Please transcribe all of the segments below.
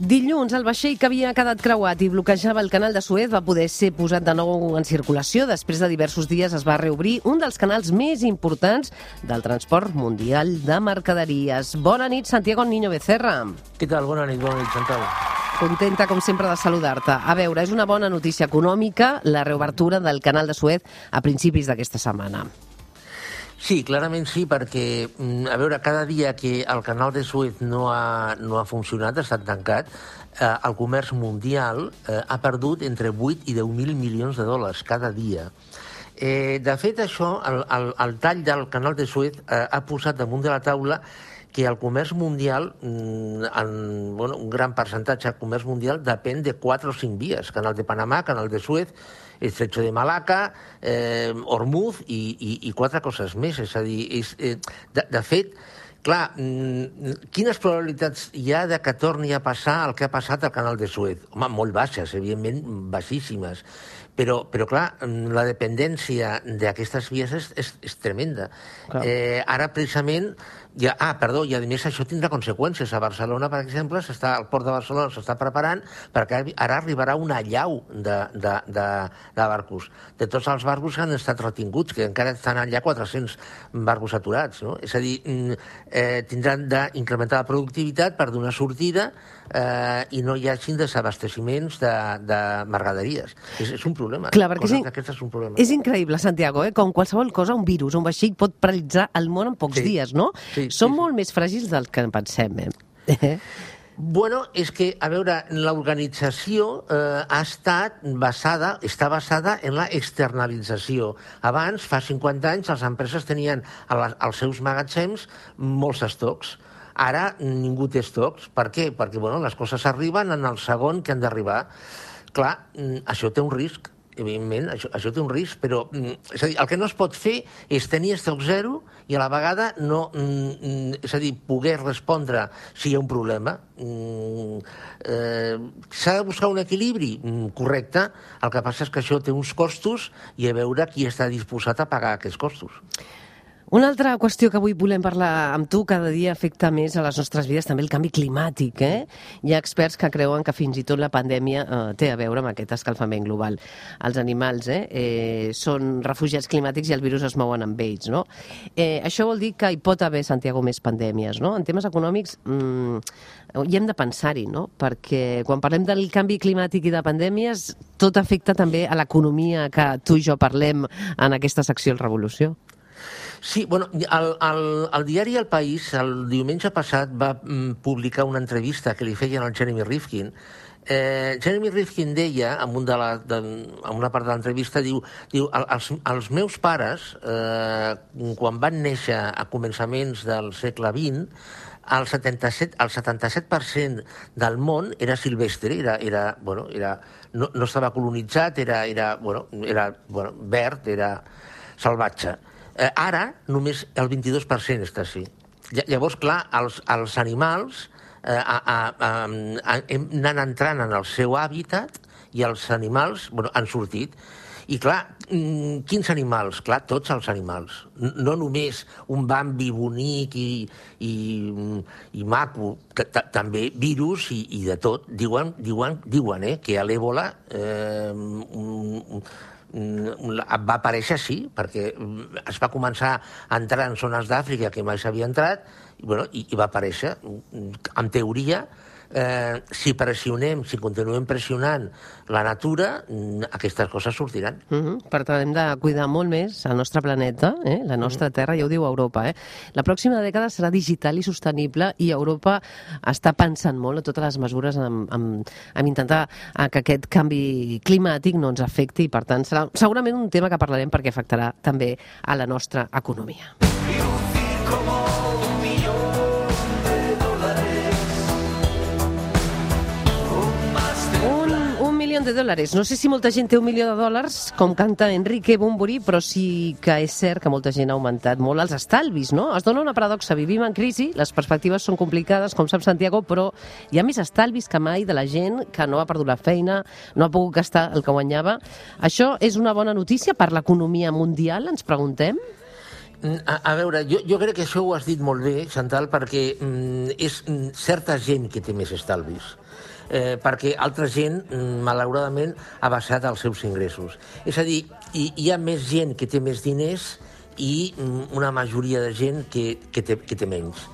Dilluns, el vaixell que havia quedat creuat i bloquejava el canal de Suez va poder ser posat de nou en circulació. Després de diversos dies es va reobrir un dels canals més importants del transport mundial de mercaderies. Bona nit, Santiago Niño Becerra. Què tal? Bona nit, bona nit, Chantal. Contenta, com sempre, de saludar-te. A veure, és una bona notícia econòmica la reobertura del canal de Suez a principis d'aquesta setmana. Sí, clarament sí, perquè, mm, a veure, cada dia que el canal de Suez no ha, no ha funcionat, ha estat tancat, eh, el comerç mundial eh, ha perdut entre 8 i 10.000 milions de dòlars cada dia. Eh, de fet, això, el, el, el tall del canal de Suez eh, ha posat damunt de la taula que el comerç mundial, mm, en, bueno, un gran percentatge del comerç mundial depèn de 4 o 5 vies. Canal de Panamà, canal de Suez, Estrecho de Malaca, eh, Hormuz i, i, i quatre coses més. És a dir, és, eh, de, de fet, clar, mm, quines probabilitats hi ha de que torni a passar el que ha passat al canal de Suez? Home, molt baixes, evidentment, baixíssimes. Però, però clar, mm, la dependència d'aquestes vies és, és, és tremenda. Clar. Eh, ara, precisament, ja, ah, perdó, i a més això tindrà conseqüències. A Barcelona, per exemple, s'està al port de Barcelona s'està preparant perquè ara arribarà una llau de, de, de, de barcos. De tots els barcos que han estat retinguts, que encara estan allà 400 barcos aturats. No? És a dir, mm, eh, tindran d'incrementar la productivitat per donar sortida eh, i no hi hagin desabasteciments de, de mercaderies. És, és un problema. Clar, perquè és, d'aquestes és un problema. és increïble, Santiago, eh? com qualsevol cosa, un virus, un vaixell pot paralitzar el món en pocs Sí. dies, no? Sí, Són sí, sí. molt més fràgils del que pensem, eh? Bueno, és que, a veure, l'organització eh, ha estat basada, està basada en la externalització. Abans, fa 50 anys, les empreses tenien a als seus magatzems molts estocs. Ara ningú té estocs. Per què? Perquè bueno, les coses arriben en el segon que han d'arribar. Clar, mm, això té un risc, evidentment, això, això té un risc, però mm, és a dir, el que no es pot fer és tenir estoc zero i a la vegada no, mm, mm, és a dir, poder respondre si hi ha un problema. Eh, S'ha de buscar un equilibri correcte, el que passa és que això té uns costos i a veure qui està disposat a pagar aquests costos. Una altra qüestió que avui volem parlar amb tu cada dia afecta més a les nostres vides, també el canvi climàtic. Eh? Hi ha experts que creuen que fins i tot la pandèmia eh, té a veure amb aquest escalfament global. Els animals eh, eh, són refugiats climàtics i el virus es mouen amb ells. No? Eh, això vol dir que hi pot haver, Santiago, més pandèmies. No? En temes econòmics mm, hi hem de pensar-hi, no? perquè quan parlem del canvi climàtic i de pandèmies, tot afecta també a l'economia que tu i jo parlem en aquesta secció El Revolució. Sí, bueno, el, el, el diari El País, el diumenge passat, va mm, publicar una entrevista que li feien al Jeremy Rifkin. Eh, Jeremy Rifkin deia, en, un de la, de, en una part de l'entrevista, diu, diu "El- els, els meus pares, eh, quan van néixer a començaments del segle XX, el 77, el 77% del món era silvestre, era, era, bueno, era, no, no estava colonitzat, era, era, bueno, era bueno, verd, era salvatge. Eh, ara només el 22% està així. Lla- Llavors, clar, els, els animals eh, a, a, a, a, hem anat entrant en el seu hàbitat i els animals bueno, han sortit. I clar, mm, quins animals? Clar, tots els animals. No només un Bambi bonic i, i, mm, i maco, ta- ta- també virus i, i de tot. Diuen, diuen, diuen eh, que a l'èbola eh, mm, va aparèixer així, perquè mm, es va començar a entrar en zones d'Àfrica que mai s'havia entrat, i, bueno, i, i va aparèixer. Mm, En teoria, eh, si pressionem, si continuem pressionant la natura, aquestes coses sortiran. Uh -huh. Per tant, hem de cuidar molt més el nostre planeta, eh? la nostra Terra, ja ho diu Europa. Eh? La pròxima dècada serà digital i sostenible i Europa està pensant molt en totes les mesures en, en, en intentar que aquest canvi climàtic no ens afecti i, per tant, serà segurament un tema que parlarem perquè afectarà també a la nostra economia. Un, un milió de dòlars. No sé si molta gent té un milió de dòlars, com canta Enrique Bumburi, però sí que és cert que molta gent ha augmentat molt els estalvis, no? Es dona una paradoxa. Vivim en crisi, les perspectives són complicades, com sap Santiago, però hi ha més estalvis que mai de la gent que no ha perdut la feina, no ha pogut gastar el que guanyava. Això és una bona notícia per l'economia mundial, ens preguntem? Mm, A, a veure, jo, jo crec que això ho has dit molt bé, Chantal, perquè mm, és mm, certa gent que té més estalvis eh, perquè altra gent, mm, malauradament, ha baixat els seus ingressos. És a dir, hi, hi ha més gent que té més diners i mm, una majoria de gent que, que, té, que té menys.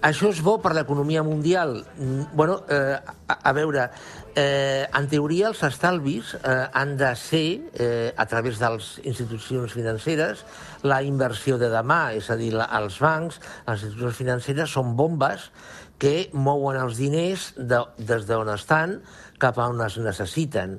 Això és bo per l'economia mundial? Mm, Bueno, eh, a, a veure, eh, en teoria els estalvis eh, han de ser, eh, a través de les institucions financeres, la inversió de demà, és a dir, la, els bancs, les institucions financeres són bombes que mouen els diners de, des d'on estan cap a on es necessiten.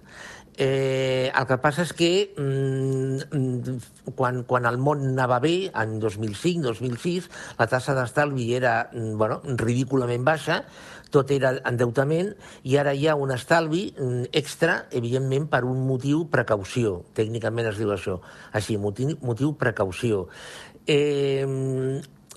Eh, el que passa és que mm, quan, quan el món anava bé, en 2005-2006, la tassa d'estalvi era mm, bueno, ridículament baixa, tot era endeutament, i ara hi ha un estalvi mm, extra, evidentment, per un motiu precaució. Tècnicament es diu això. Així, motiu, motiu precaució. Eh,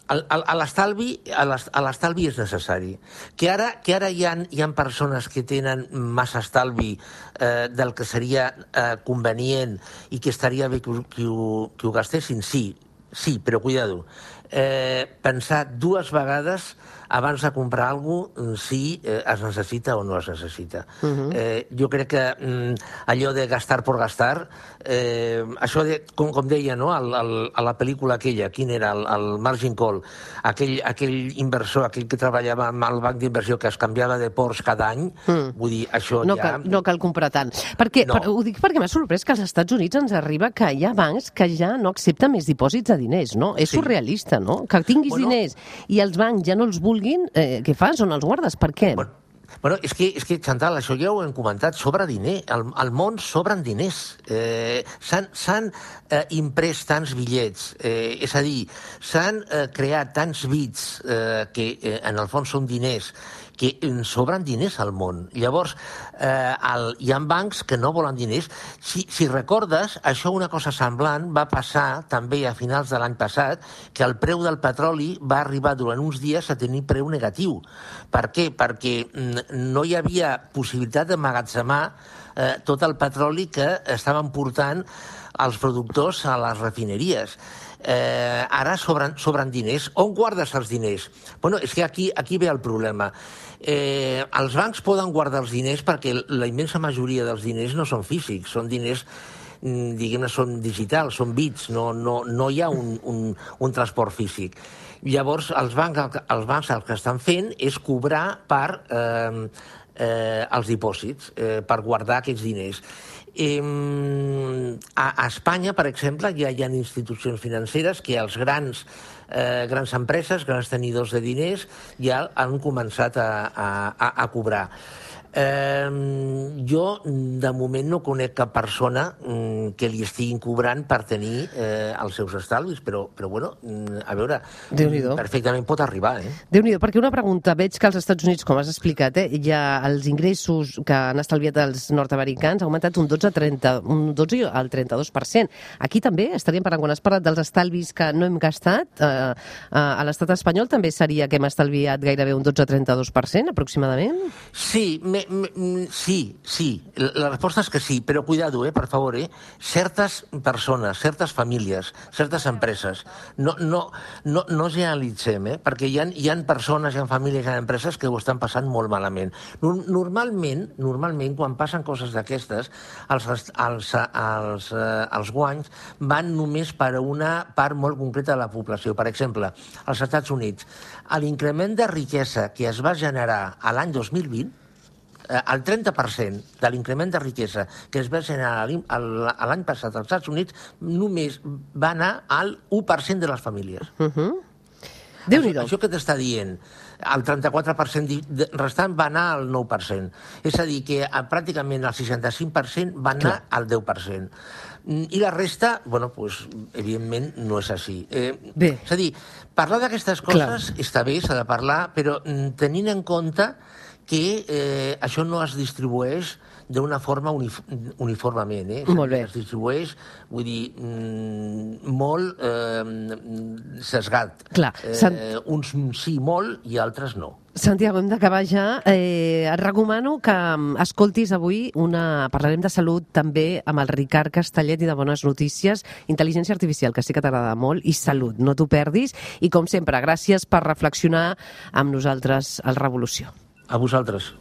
a l'estalvi és necessari. Que ara, que ara hi, ha, hi ha persones que tenen massa estalvi eh, del que seria eh, convenient i que estaria bé que, ho- que, ho, que ho gastessin, sí, sí, però cuidado. Eh, pensar dues vegades abans de comprar alguna cosa si eh, es necessita o no es necessita. Uh -huh. eh, jo crec que mm, allò de gastar por gastar, eh, això de, com, com deia no? el, el, a la pel·lícula aquella, quin era el, el Margin Call, aquell, aquell inversor, aquell que treballava amb el banc d'inversió que es canviava de ports cada any, mm. vull dir, això No ja... cal, no cal comprar tant. Perquè, No. per, ho dic perquè m'ha sorprès que als Estats Units ens arriba que hi ha bancs que ja no accepten més dipòsits de diners, no? És Sí. surrealista, no? Que tinguis Bueno. diners i els bancs ja no els vulguin, eh, què fas? On els guardes? Per què? Bueno, Bueno, és que, és que, Chantal, això ja ho hem comentat, sobra diner. Al, al món sobren diners. Eh, s'han s'han eh, imprès tants bitllets, eh, és a dir, s'han eh, creat tants bits eh, que eh, en el fons són diners, que en sobren diners al món. Llavors, eh, el, hi ha bancs que no volen diners. Si, si recordes, això una cosa semblant va passar també a finals de l'any passat, que el preu del petroli va arribar durant uns dies a tenir preu negatiu. Per què? Perquè mm, no hi havia possibilitat d'emmagatzemar eh, tot el petroli que estaven portant els productors a les refineries eh, ara sobren, sobren diners. On guardes els diners? Bueno, és que aquí, aquí ve el problema. Eh, els bancs poden guardar els diners perquè la immensa majoria dels diners no són físics, són diners mm, diguem-ne, són digitals, són bits, no, no, no hi ha un, un, un transport físic. Llavors, els bancs, els bancs el que estan fent és cobrar per eh, eh, els dipòsits, eh, per guardar aquests diners. Eh, a, a Espanya, per exemple, ja hi ha institucions financeres que els grans, eh, grans empreses, grans tenidors de diners, ja han començat a, a, a cobrar. Eh, jo, de moment, no conec cap persona mm, que li estiguin cobrant per tenir eh, els seus estalvis, però, però bueno, mm, a veure, Déu-n'hi-do. perfectament pot arribar, eh? déu nhi perquè una pregunta, veig que als Estats Units, com has explicat, eh, ja els ingressos que han estalviat els nord-americans ha augmentat un 12, a 30, un 12 al 32%. Aquí també estaríem parlant, quan has parlat dels estalvis que no hem gastat, eh, eh, a l'estat espanyol també seria que hem estalviat gairebé un 12 a 32% aproximadament? Sí, me, sí, sí. La resposta és que sí, però cuidado, eh, per favor, eh. Certes persones, certes famílies, certes empreses, no, no, no, no generalitzem, eh, perquè hi ha, hi ha persones, hi ha famílies, hi ha empreses que ho estan passant molt malament. Nor- Normalment, normalment, quan passen coses d'aquestes, els, els, els, els, eh, els guanys van només per a una part molt concreta de la població. Per exemple, als Estats Units, l'increment de riquesa que es va generar a l'any 2020 eh, el 30% de l'increment de riquesa que es va generar l'any passat als Estats Units només va anar al 1% de les famílies. Uh -huh. déu nhi Això, això que t'està dient, el 34% di- de- restant va anar al 9%. És a dir, que a, pràcticament el 65% va anar Clar. al 10%. Mm, I la resta, bueno, pues, evidentment no és així. Eh, Bé. És a dir, parlar d'aquestes coses Clar. està bé, s'ha de parlar, però mm, tenint en compte que eh, això no es distribueix d'una forma unif uniformement, eh? Molt bé. Es distribueix, vull dir, mm, molt eh, sesgat. Clar, eh, Sant- Uns sí molt i altres no. Santiago, hem d'acabar ja. Eh, et recomano que mm, escoltis avui una... Parlarem de salut també amb el Ricard Castellet i de Bones Notícies, intel·ligència artificial, que sí que t'agrada molt, i salut, no t'ho perdis. I com sempre, gràcies per reflexionar amb nosaltres al Revolució. A vosaltres.